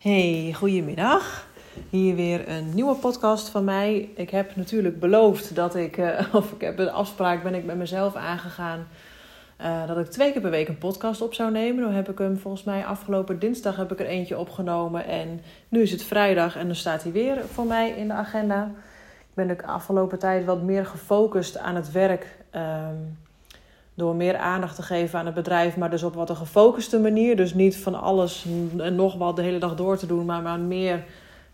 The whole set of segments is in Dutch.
Hey, goedemiddag. Hier weer een nieuwe podcast van mij. Ik heb natuurlijk beloofd dat ik, uh, of ik heb een afspraak ben ik met mezelf aangegaan, uh, dat ik twee keer per week een podcast op zou nemen. Nu heb ik hem volgens mij afgelopen dinsdag heb ik er eentje opgenomen en nu is het vrijdag en dan staat hij weer voor mij in de agenda. Ik ben de afgelopen tijd wat meer gefocust aan het werk. Um, door meer aandacht te geven aan het bedrijf, maar dus op wat een gefocuste manier. Dus niet van alles en nog wat de hele dag door te doen, maar, maar meer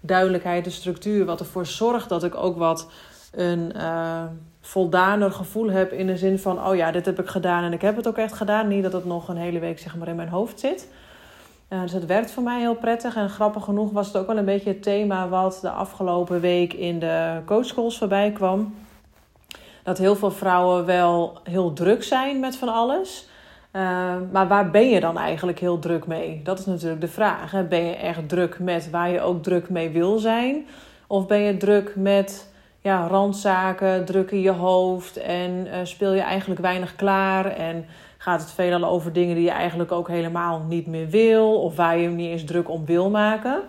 duidelijkheid, de structuur. Wat ervoor zorgt dat ik ook wat een uh, voldaner gevoel heb in de zin van: oh ja, dit heb ik gedaan en ik heb het ook echt gedaan. Niet dat het nog een hele week zeg maar in mijn hoofd zit. Uh, dus het werkt voor mij heel prettig. En grappig genoeg was het ook wel een beetje het thema wat de afgelopen week in de coachcalls voorbij kwam dat heel veel vrouwen wel heel druk zijn met van alles. Uh, maar waar ben je dan eigenlijk heel druk mee? Dat is natuurlijk de vraag. Hè? Ben je echt druk met waar je ook druk mee wil zijn? Of ben je druk met ja, randzaken, druk in je hoofd en uh, speel je eigenlijk weinig klaar? En gaat het veelal over dingen die je eigenlijk ook helemaal niet meer wil, of waar je niet eens druk om wil maken?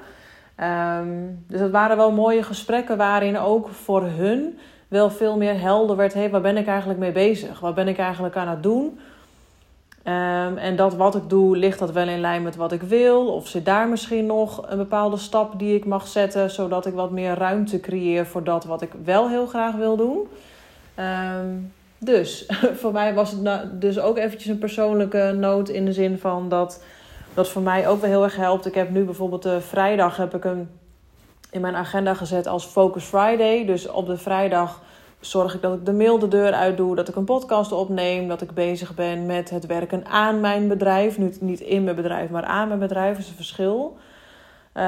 Um, dus dat waren wel mooie gesprekken waarin ook voor hun wel veel meer helder werd: hey, waar ben ik eigenlijk mee bezig? Wat ben ik eigenlijk aan het doen? Um, en dat wat ik doe, ligt dat wel in lijn met wat ik wil? Of zit daar misschien nog een bepaalde stap die ik mag zetten, zodat ik wat meer ruimte creëer voor dat wat ik wel heel graag wil doen? Um, dus voor mij was het nou dus ook eventjes een persoonlijke noot in de zin van dat dat voor mij ook wel heel erg helpt. Ik heb nu bijvoorbeeld de vrijdag heb ik een in mijn agenda gezet als Focus Friday. Dus op de vrijdag zorg ik dat ik de mail de deur uit doe, dat ik een podcast opneem, dat ik bezig ben met het werken aan mijn bedrijf. Nu niet in mijn bedrijf, maar aan mijn bedrijf is een verschil. Um,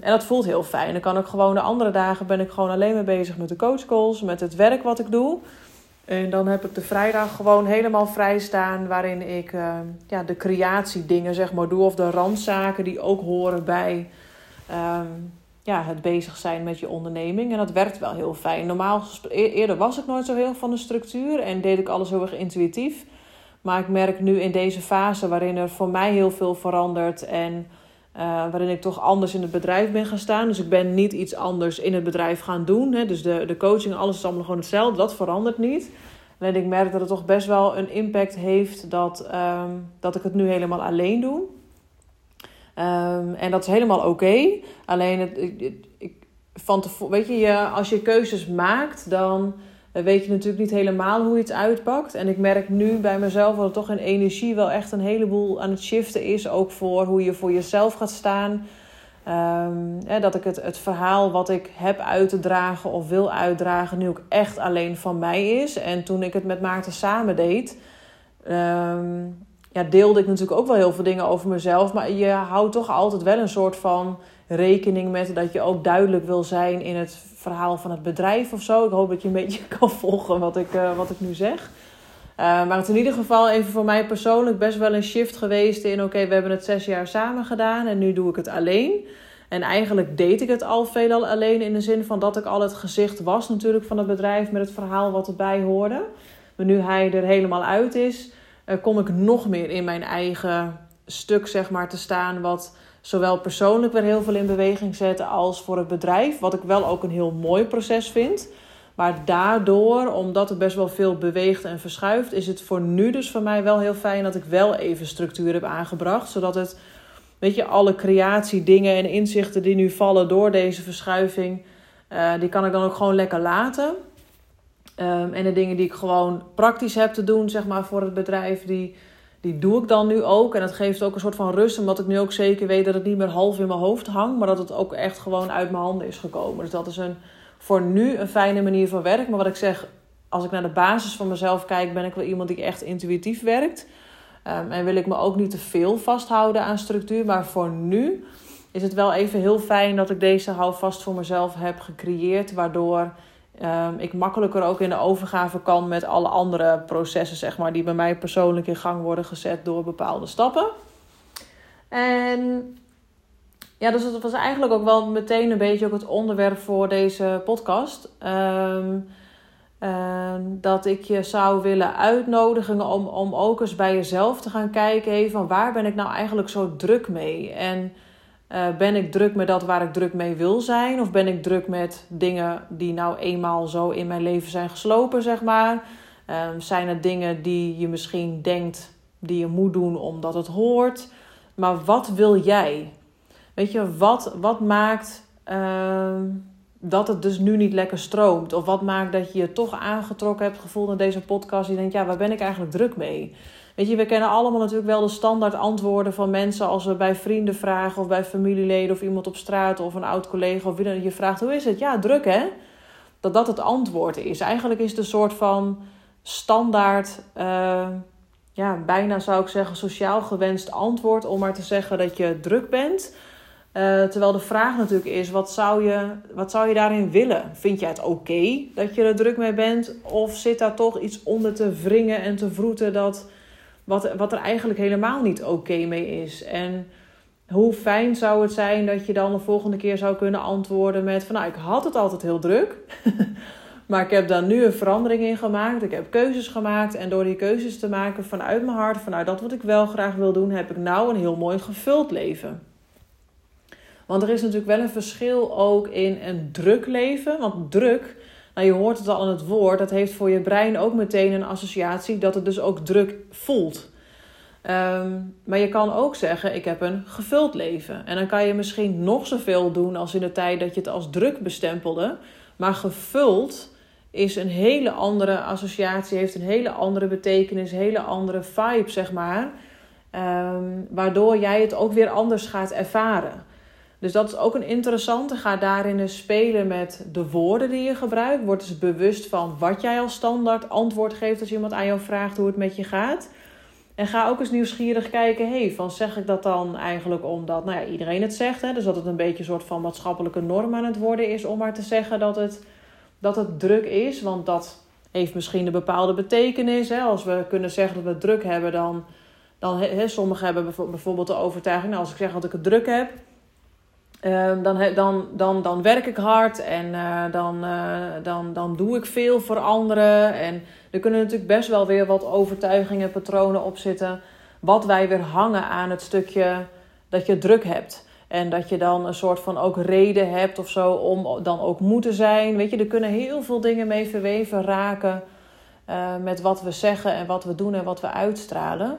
en dat voelt heel fijn. Dan kan ik gewoon de andere dagen ben ik gewoon alleen maar bezig met de coachcalls, met het werk wat ik doe. En dan heb ik de vrijdag gewoon helemaal vrij staan, waarin ik uh, ja, de creatiedingen zeg maar doe, of de randzaken die ook horen bij um, ja, het bezig zijn met je onderneming. En dat werkt wel heel fijn. Normaal, e-, eerder was ik nooit zo heel van de structuur en deed ik alles heel erg intuïtief. Maar ik merk nu in deze fase waarin er voor mij heel veel verandert en uh, waarin ik toch anders in het bedrijf ben gaan staan. Dus ik ben niet iets anders in het bedrijf gaan doen. Hè. Dus de, de coaching, alles is allemaal gewoon hetzelfde. Dat verandert niet. Alleen ik merk dat het toch best wel een impact heeft dat, um, dat ik het nu helemaal alleen doe. Um, en dat is helemaal oké. Alleen, het, ik, van weet je, als je keuzes maakt, dan weet je natuurlijk niet helemaal hoe je het uitpakt. En ik merk nu bij mezelf dat er toch in energie wel echt een heleboel aan het shiften is. Ook voor hoe je voor jezelf gaat staan. Um, dat ik het, het verhaal wat ik heb uit te dragen of wil uitdragen, nu ook echt alleen van mij is. En toen ik het met Maarten samen deed, um, ja, deelde ik natuurlijk ook wel heel veel dingen over mezelf. Maar je houdt toch altijd wel een soort van rekening met dat je ook duidelijk wil zijn in het verhaal van het bedrijf of zo. Ik hoop dat je een beetje kan volgen wat ik, uh, wat ik nu zeg. Uh, maar het is in ieder geval even voor mij persoonlijk best wel een shift geweest in... oké, we hebben het zes jaar samen gedaan en nu doe ik het alleen. En eigenlijk deed ik het al veelal alleen in de zin van dat ik al het gezicht was natuurlijk van het bedrijf... met het verhaal wat erbij hoorde. Maar nu hij er helemaal uit is kom ik nog meer in mijn eigen stuk zeg maar, te staan. Wat zowel persoonlijk weer heel veel in beweging zet als voor het bedrijf. Wat ik wel ook een heel mooi proces vind. Maar daardoor, omdat er best wel veel beweegt en verschuift, is het voor nu dus voor mij wel heel fijn dat ik wel even structuur heb aangebracht. Zodat het, weet je, alle creatiedingen en inzichten die nu vallen door deze verschuiving, uh, die kan ik dan ook gewoon lekker laten. Um, en de dingen die ik gewoon praktisch heb te doen, zeg maar, voor het bedrijf, die, die doe ik dan nu ook. En dat geeft ook een soort van rust, omdat ik nu ook zeker weet dat het niet meer half in mijn hoofd hangt, maar dat het ook echt gewoon uit mijn handen is gekomen. Dus dat is een, voor nu een fijne manier van werk. Maar wat ik zeg, als ik naar de basis van mezelf kijk, ben ik wel iemand die echt intuïtief werkt. Um, en wil ik me ook niet te veel vasthouden aan structuur. Maar voor nu is het wel even heel fijn dat ik deze houvast voor mezelf heb gecreëerd, waardoor um, ik makkelijker ook in de overgave kan met alle andere processen, zeg maar, die bij mij persoonlijk in gang worden gezet door bepaalde stappen. En ja, dus dat was eigenlijk ook wel meteen een beetje ook het onderwerp voor deze podcast. Um, dat ik je zou willen uitnodigen om, om ook eens bij jezelf te gaan kijken: hey, van waar ben ik nou eigenlijk zo druk mee? En Uh, ben ik druk met dat waar ik druk mee wil zijn? Of ben ik druk met dingen die nou eenmaal zo in mijn leven zijn geslopen, zeg maar? Um, zijn het dingen die je misschien denkt die je moet doen omdat het hoort? Maar wat wil jij? Weet je, wat, wat maakt uh, dat het dus nu niet lekker stroomt? Of wat maakt dat je je toch aangetrokken hebt gevoeld naar deze podcast? Je denkt, ja, waar ben ik eigenlijk druk mee? Weet je, we kennen allemaal natuurlijk wel de standaard antwoorden van mensen als we bij vrienden vragen of bij familieleden of iemand op straat of een oud collega of wie je vraagt hoe is het? Ja, druk hè? Dat dat het antwoord is. Eigenlijk is het een soort van standaard, uh, ja, bijna zou ik zeggen sociaal gewenst antwoord om maar te zeggen dat je druk bent. Uh, terwijl de vraag natuurlijk is: wat zou je, wat zou je daarin willen? Vind jij het oké dat je er druk mee bent? Of zit daar toch iets onder te wringen en te vroeten dat wat, wat er eigenlijk helemaal niet oké mee is. En hoe fijn zou het zijn dat je dan de volgende keer zou kunnen antwoorden met van nou, ik had het altijd heel druk. maar ik heb daar nu een verandering in gemaakt. Ik heb keuzes gemaakt. En door die keuzes te maken vanuit mijn hart, vanuit dat wat ik wel graag wil doen, heb ik nou een heel mooi gevuld leven. Want er is natuurlijk wel een verschil ook in een druk leven. Want druk, nou, je hoort het al in het woord, dat heeft voor je brein ook meteen een associatie dat het dus ook druk voelt. Ehm, maar je kan ook zeggen, ik heb een gevuld leven. En dan kan je misschien nog zoveel doen als in de tijd dat je het als druk bestempelde. Maar gevuld is een hele andere associatie, heeft een hele andere betekenis, hele andere vibe, zeg maar. Ehm, waardoor jij het ook weer anders gaat ervaren. Dus dat is ook een interessante. Ga daarin eens spelen met de woorden die je gebruikt. Word eens bewust van wat jij als standaard antwoord geeft als iemand aan jou vraagt hoe het met je gaat. En ga ook eens nieuwsgierig kijken, hey, van zeg ik dat dan eigenlijk omdat nou ja, iedereen het zegt. Hè? Dus dat het een beetje een soort van maatschappelijke norm aan het worden is om maar te zeggen dat het, dat het druk is. Want dat heeft misschien een bepaalde betekenis. Hè? Als we kunnen zeggen dat we druk hebben, dan, dan hè, sommigen hebben bijvoorbeeld de overtuiging, nou, als ik zeg dat ik het druk heb, Ehm, dan, dan, dan, dan werk ik hard en uh, dan, uh, dan, dan doe ik veel voor anderen. En er kunnen natuurlijk best wel weer wat overtuigingen, patronen op zitten. Wat wij weer hangen aan het stukje dat je druk hebt. En dat je dan een soort van ook reden hebt of zo om dan ook moeten zijn. Weet je, er kunnen heel veel dingen mee verweven raken uh, met wat we zeggen en wat we doen en wat we uitstralen.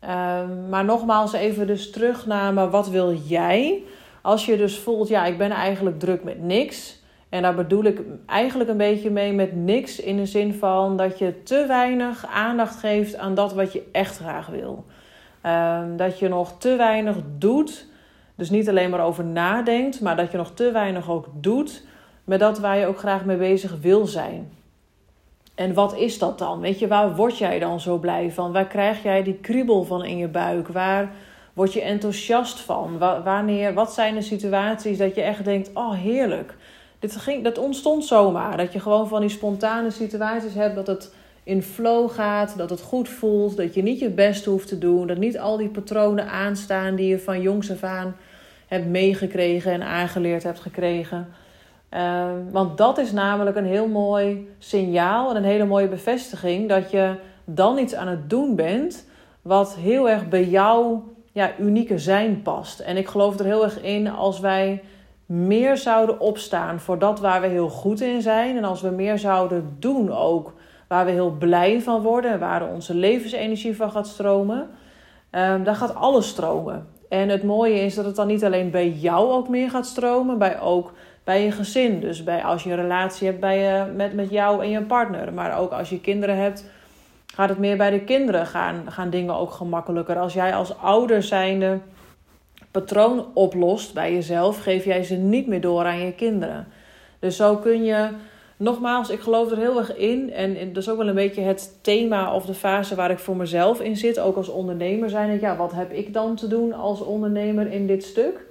Ehm, maar nogmaals even dus terug naar maar wat wil jij? Als je dus voelt, ja, ik ben eigenlijk druk met niks. En daar bedoel ik eigenlijk een beetje mee met niks in de zin van dat je te weinig aandacht geeft aan dat wat je echt graag wil. Um, dat je nog te weinig doet, dus niet alleen maar over nadenkt, maar dat je nog te weinig ook doet met dat waar je ook graag mee bezig wil zijn. En wat is dat dan? Weet je, waar word jij dan zo blij van? Waar krijg jij die kriebel van in je buik? Waar Word je enthousiast van? Wanneer, wat zijn de situaties dat je echt denkt: oh heerlijk. Dit ging, dat ontstond zomaar. Dat je gewoon van die spontane situaties hebt dat het in flow gaat, dat het goed voelt, dat je niet je best hoeft te doen, dat niet al die patronen aanstaan die je van jongs af aan hebt meegekregen en aangeleerd hebt gekregen. Ehm, want dat is namelijk een heel mooi signaal en een hele mooie bevestiging dat je dan iets aan het doen bent wat heel erg bij jou ja, unieke zijn past. En ik geloof er heel erg in als wij meer zouden opstaan voor dat waar we heel goed in zijn. En als we meer zouden doen ook waar we heel blij van worden. Waar onze levensenergie van gaat stromen. Um, dan gaat alles stromen. En het mooie is dat het dan niet alleen bij jou ook meer gaat stromen. Bij ook bij je gezin. Dus bij, als je een relatie hebt bij je, met, met jou en je partner. Maar ook als je kinderen hebt gaat het meer bij de kinderen gaan, gaan dingen ook gemakkelijker. Als jij als ouder zijnde patroon oplost bij jezelf, geef jij ze niet meer door aan je kinderen. Dus zo kun je, nogmaals, ik geloof er heel erg in. En dat is ook wel een beetje het thema of de fase waar ik voor mezelf in zit. Ook als ondernemer zijn. Ja, wat heb ik dan te doen als ondernemer in dit stuk?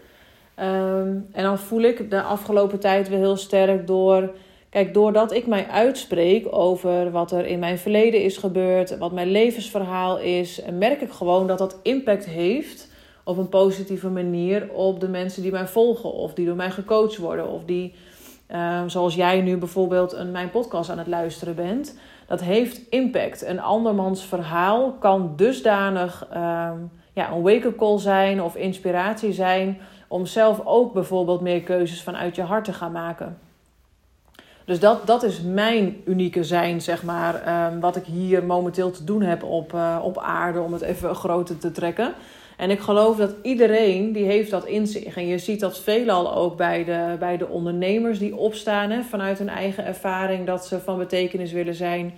Ehm, en dan voel ik de afgelopen tijd weer heel sterk door Kijk, doordat ik mij uitspreek over wat er in mijn verleden is gebeurd, wat mijn levensverhaal is, merk ik gewoon dat dat impact heeft op een positieve manier op de mensen die mij volgen of die door mij gecoacht worden of die, uh, zoals jij nu bijvoorbeeld een, mijn podcast aan het luisteren bent. Dat heeft impact. Een andermans verhaal kan dusdanig uh, ja, een wake-up call zijn of inspiratie zijn Om zelf ook bijvoorbeeld meer keuzes vanuit je hart te gaan maken. Dus dat, dat is mijn unieke zijn, zeg maar. Ehm, wat ik hier momenteel te doen heb op, uh, op aarde, om het even groter te trekken. En ik geloof dat iedereen die heeft dat in zich. En je ziet dat veelal ook bij de, bij de ondernemers die opstaan hè, vanuit hun eigen ervaring dat ze van betekenis willen zijn.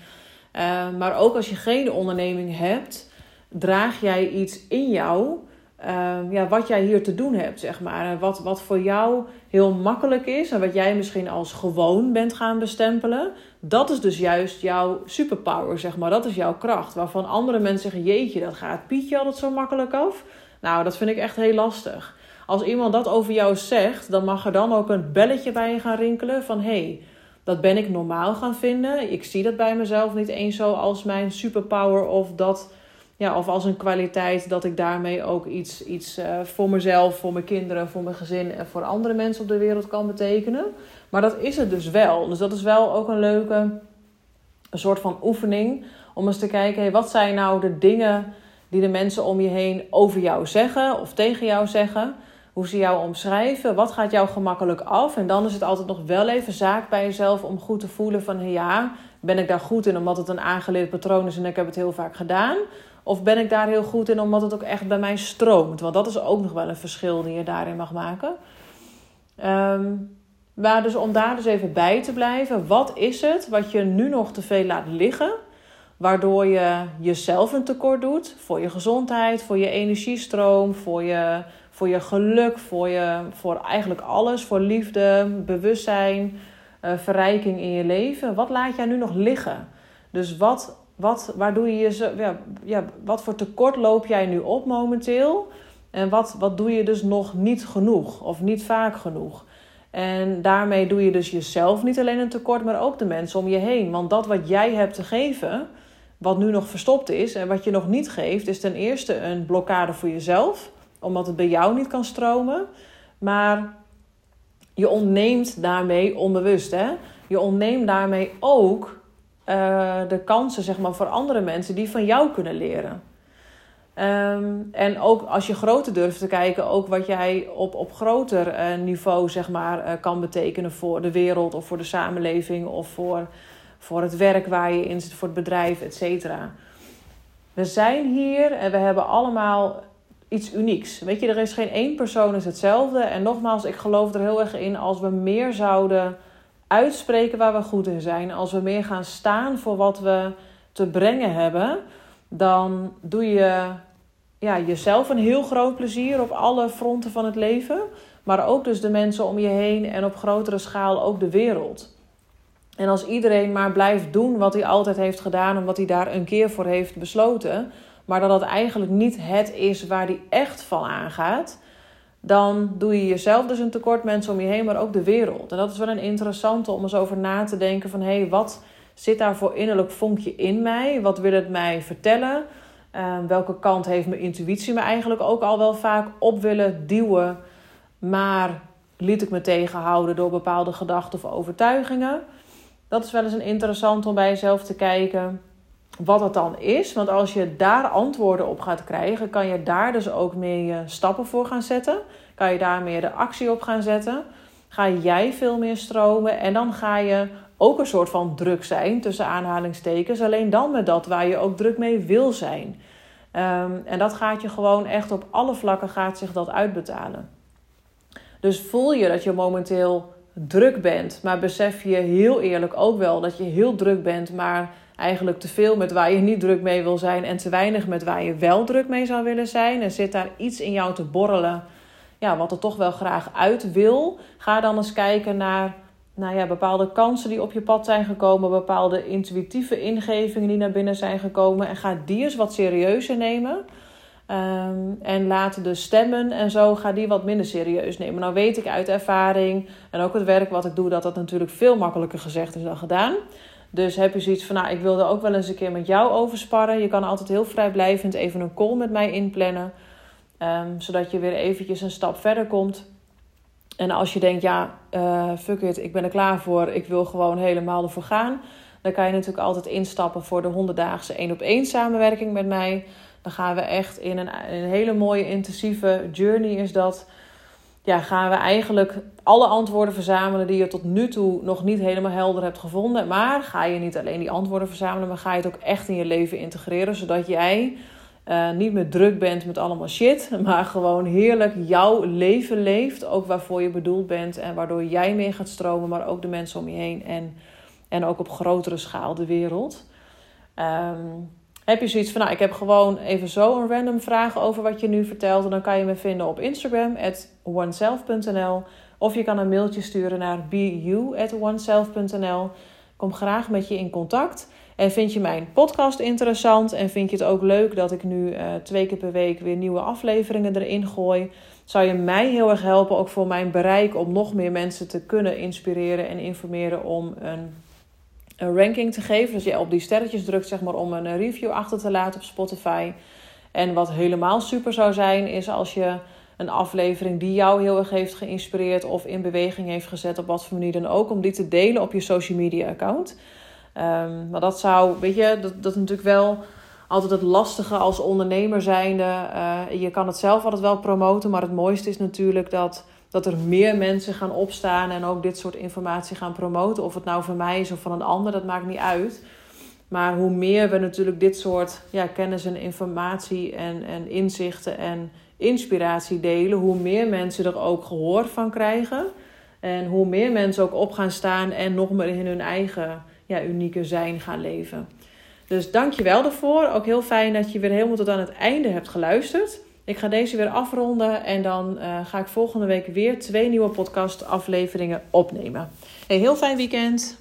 Uh, maar ook als je geen onderneming hebt, draag jij iets in jou uh, ja, wat jij hier te doen hebt, zeg maar. Wat, wat voor jou heel makkelijk is en wat jij misschien als gewoon bent gaan bestempelen, dat is dus juist jouw superpower, zeg maar. Dat is jouw kracht. Waarvan andere mensen zeggen: Jeetje, dat gaat Pietje altijd zo makkelijk af. Nou, dat vind ik echt heel lastig. Als iemand dat over jou zegt, dan mag er dan ook een belletje bij je gaan rinkelen van. Hey, dat ben ik normaal gaan vinden. Ik zie dat bij mezelf niet eens zo als mijn superpower of dat ja, of als een kwaliteit dat ik daarmee ook iets, iets uh, voor mezelf, voor mijn kinderen, voor mijn gezin en voor andere mensen op de wereld kan betekenen. Maar dat is het dus wel. Dus dat is wel ook een leuke een soort van oefening om eens te kijken, wat zijn nou de dingen die de mensen om je heen over jou zeggen of tegen jou zeggen? Hoe ze jou omschrijven? Wat gaat jou gemakkelijk af? En dan is het altijd nog wel even zaak bij jezelf om goed te voelen van ja, ben ik daar goed in omdat het een aangeleerd patroon is en ik heb het heel vaak gedaan? Of ben ik daar heel goed in omdat het ook echt bij mij stroomt? Want dat is ook nog wel een verschil die je daarin mag maken. Um, maar dus om daar dus even bij te blijven, wat is het wat je nu nog te veel laat liggen, waardoor je jezelf een tekort doet voor je gezondheid, voor je energiestroom, voor je, voor je geluk, voor, je, voor eigenlijk alles, voor liefde, bewustzijn, uh, verrijking in je leven. Wat laat jij nu nog liggen? Dus wat wat, waar doe je je ja, ja, wat voor tekort loop jij nu op momenteel? En wat, wat doe je dus nog niet genoeg of niet vaak genoeg? En daarmee doe je dus jezelf niet alleen een tekort, maar ook de mensen om je heen. Want dat wat jij hebt te geven, wat nu nog verstopt is en wat je nog niet geeft, is ten eerste een blokkade voor jezelf, omdat het bij jou niet kan stromen. Maar je ontneemt daarmee onbewust, hè? Je ontneemt daarmee ook uh, de kansen zeg maar, voor andere mensen die van jou kunnen leren. Um, en ook als je groter durft te kijken, ook wat jij op, op groter uh, niveau zeg maar, uh, kan betekenen voor de wereld of voor de samenleving of voor, voor het werk waar je in zit, voor het bedrijf, et cetera. We zijn hier en we hebben allemaal iets unieks. Weet je, er is geen één persoon is hetzelfde. En nogmaals, ik geloof er heel erg in als we meer zouden uitspreken waar we goed in zijn, als we meer gaan staan voor wat we te brengen hebben, dan doe je ja, jezelf een heel groot plezier op alle fronten van het leven. Maar ook dus de mensen om je heen en op grotere schaal ook de wereld. En als iedereen maar blijft doen wat hij altijd heeft gedaan en wat hij daar een keer voor heeft besloten, maar dat dat eigenlijk niet het is waar hij echt van aangaat, dan doe je jezelf dus een tekort, mensen om je heen, maar ook de wereld. En dat is wel een interessante om eens over na te denken van... hé, hey, wat zit daar voor innerlijk vonkje in mij? Wat wil het mij vertellen? Uh, welke kant heeft mijn intuïtie me eigenlijk ook al wel vaak op willen duwen... maar liet ik me tegenhouden door bepaalde gedachten of overtuigingen? Dat is wel eens een interessant om bij jezelf te kijken wat het dan is. Want als je daar antwoorden op gaat krijgen, kan je daar dus ook meer stappen voor gaan zetten. Kan je daar meer de actie op gaan zetten. Ga jij veel meer stromen en dan ga je ook een soort van druk zijn, tussen aanhalingstekens. Alleen dan met dat waar je ook druk mee wil zijn. Um, en dat gaat je gewoon echt op alle vlakken gaat zich dat uitbetalen. Dus voel je dat je momenteel druk bent, maar besef je heel eerlijk ook wel dat je heel druk bent, maar eigenlijk te veel met waar je niet druk mee wil zijn en te weinig met waar je wel druk mee zou willen zijn. En zit daar iets in jou te borrelen, ja, wat er toch wel graag uit wil. Ga dan eens kijken naar nou ja, bepaalde kansen die op je pad zijn gekomen, bepaalde intuïtieve ingevingen die naar binnen zijn gekomen. En ga die eens wat serieuzer nemen. Um, en laat de stemmen en zo, ga die wat minder serieus nemen. Nou weet ik uit ervaring en ook het werk wat ik doe, dat dat natuurlijk veel makkelijker gezegd is dan gedaan. Dus heb je zoiets van, nou, ik wil er ook wel eens een keer met jou over sparren. Je kan altijd heel vrijblijvend even een call met mij inplannen. Um, zodat je weer eventjes een stap verder komt. En als je denkt, ja, uh, fuck it, ik ben er klaar voor. Ik wil gewoon helemaal ervoor gaan. Dan kan je natuurlijk altijd instappen voor de 100-daagse 1 op 1 samenwerking met mij. Dan gaan we echt in een, een hele mooie intensieve journey is dat ja, gaan we eigenlijk alle antwoorden verzamelen die je tot nu toe nog niet helemaal helder hebt gevonden. Maar ga je niet alleen die antwoorden verzamelen, maar ga je het ook echt in je leven integreren, zodat jij uh, niet meer druk bent met allemaal shit, maar gewoon heerlijk jouw leven leeft. Ook waarvoor je bedoeld bent en waardoor jij meer gaat stromen, maar ook de mensen om je heen en, en ook op grotere schaal de wereld. Um, heb je zoiets van, nou, ik heb gewoon even zo een random vraag over wat je nu vertelt. Dan kan je me vinden op Instagram, at oneself.nl. Of je kan een mailtje sturen naar bu@oneself.nl. Kom graag met je in contact. En vind je mijn podcast interessant en vind je het ook leuk dat ik nu uh, twee keer per week weer nieuwe afleveringen erin gooi, zou je mij heel erg helpen, ook voor mijn bereik, om nog meer mensen te kunnen inspireren en informeren om een, een ranking te geven. Dus je op die sterretjes drukt, zeg maar, om een review achter te laten op Spotify. En wat helemaal super zou zijn, is als je een aflevering die jou heel erg heeft geïnspireerd of in beweging heeft gezet, op wat voor manier dan ook, om die te delen op je social media account. Um, maar dat zou, weet je, dat, dat is natuurlijk wel altijd het lastige als ondernemer zijnde. Uh, je kan het zelf altijd wel promoten, maar het mooiste is natuurlijk dat, dat er meer mensen gaan opstaan en ook dit soort informatie gaan promoten. Of het nou van mij is of van een ander, dat maakt niet uit. Maar hoe meer we natuurlijk dit soort ja, kennis en informatie en, en inzichten en inspiratie delen, hoe meer mensen er ook gehoor van krijgen. En hoe meer mensen ook op gaan staan en nog meer in hun eigen ja, unieke zijn gaan leven. Dus dank je wel daarvoor. Ook heel fijn dat je weer helemaal tot aan het einde hebt geluisterd. Ik ga deze weer afronden en dan uh, ga ik volgende week weer twee nieuwe podcast afleveringen opnemen. Heel fijn weekend.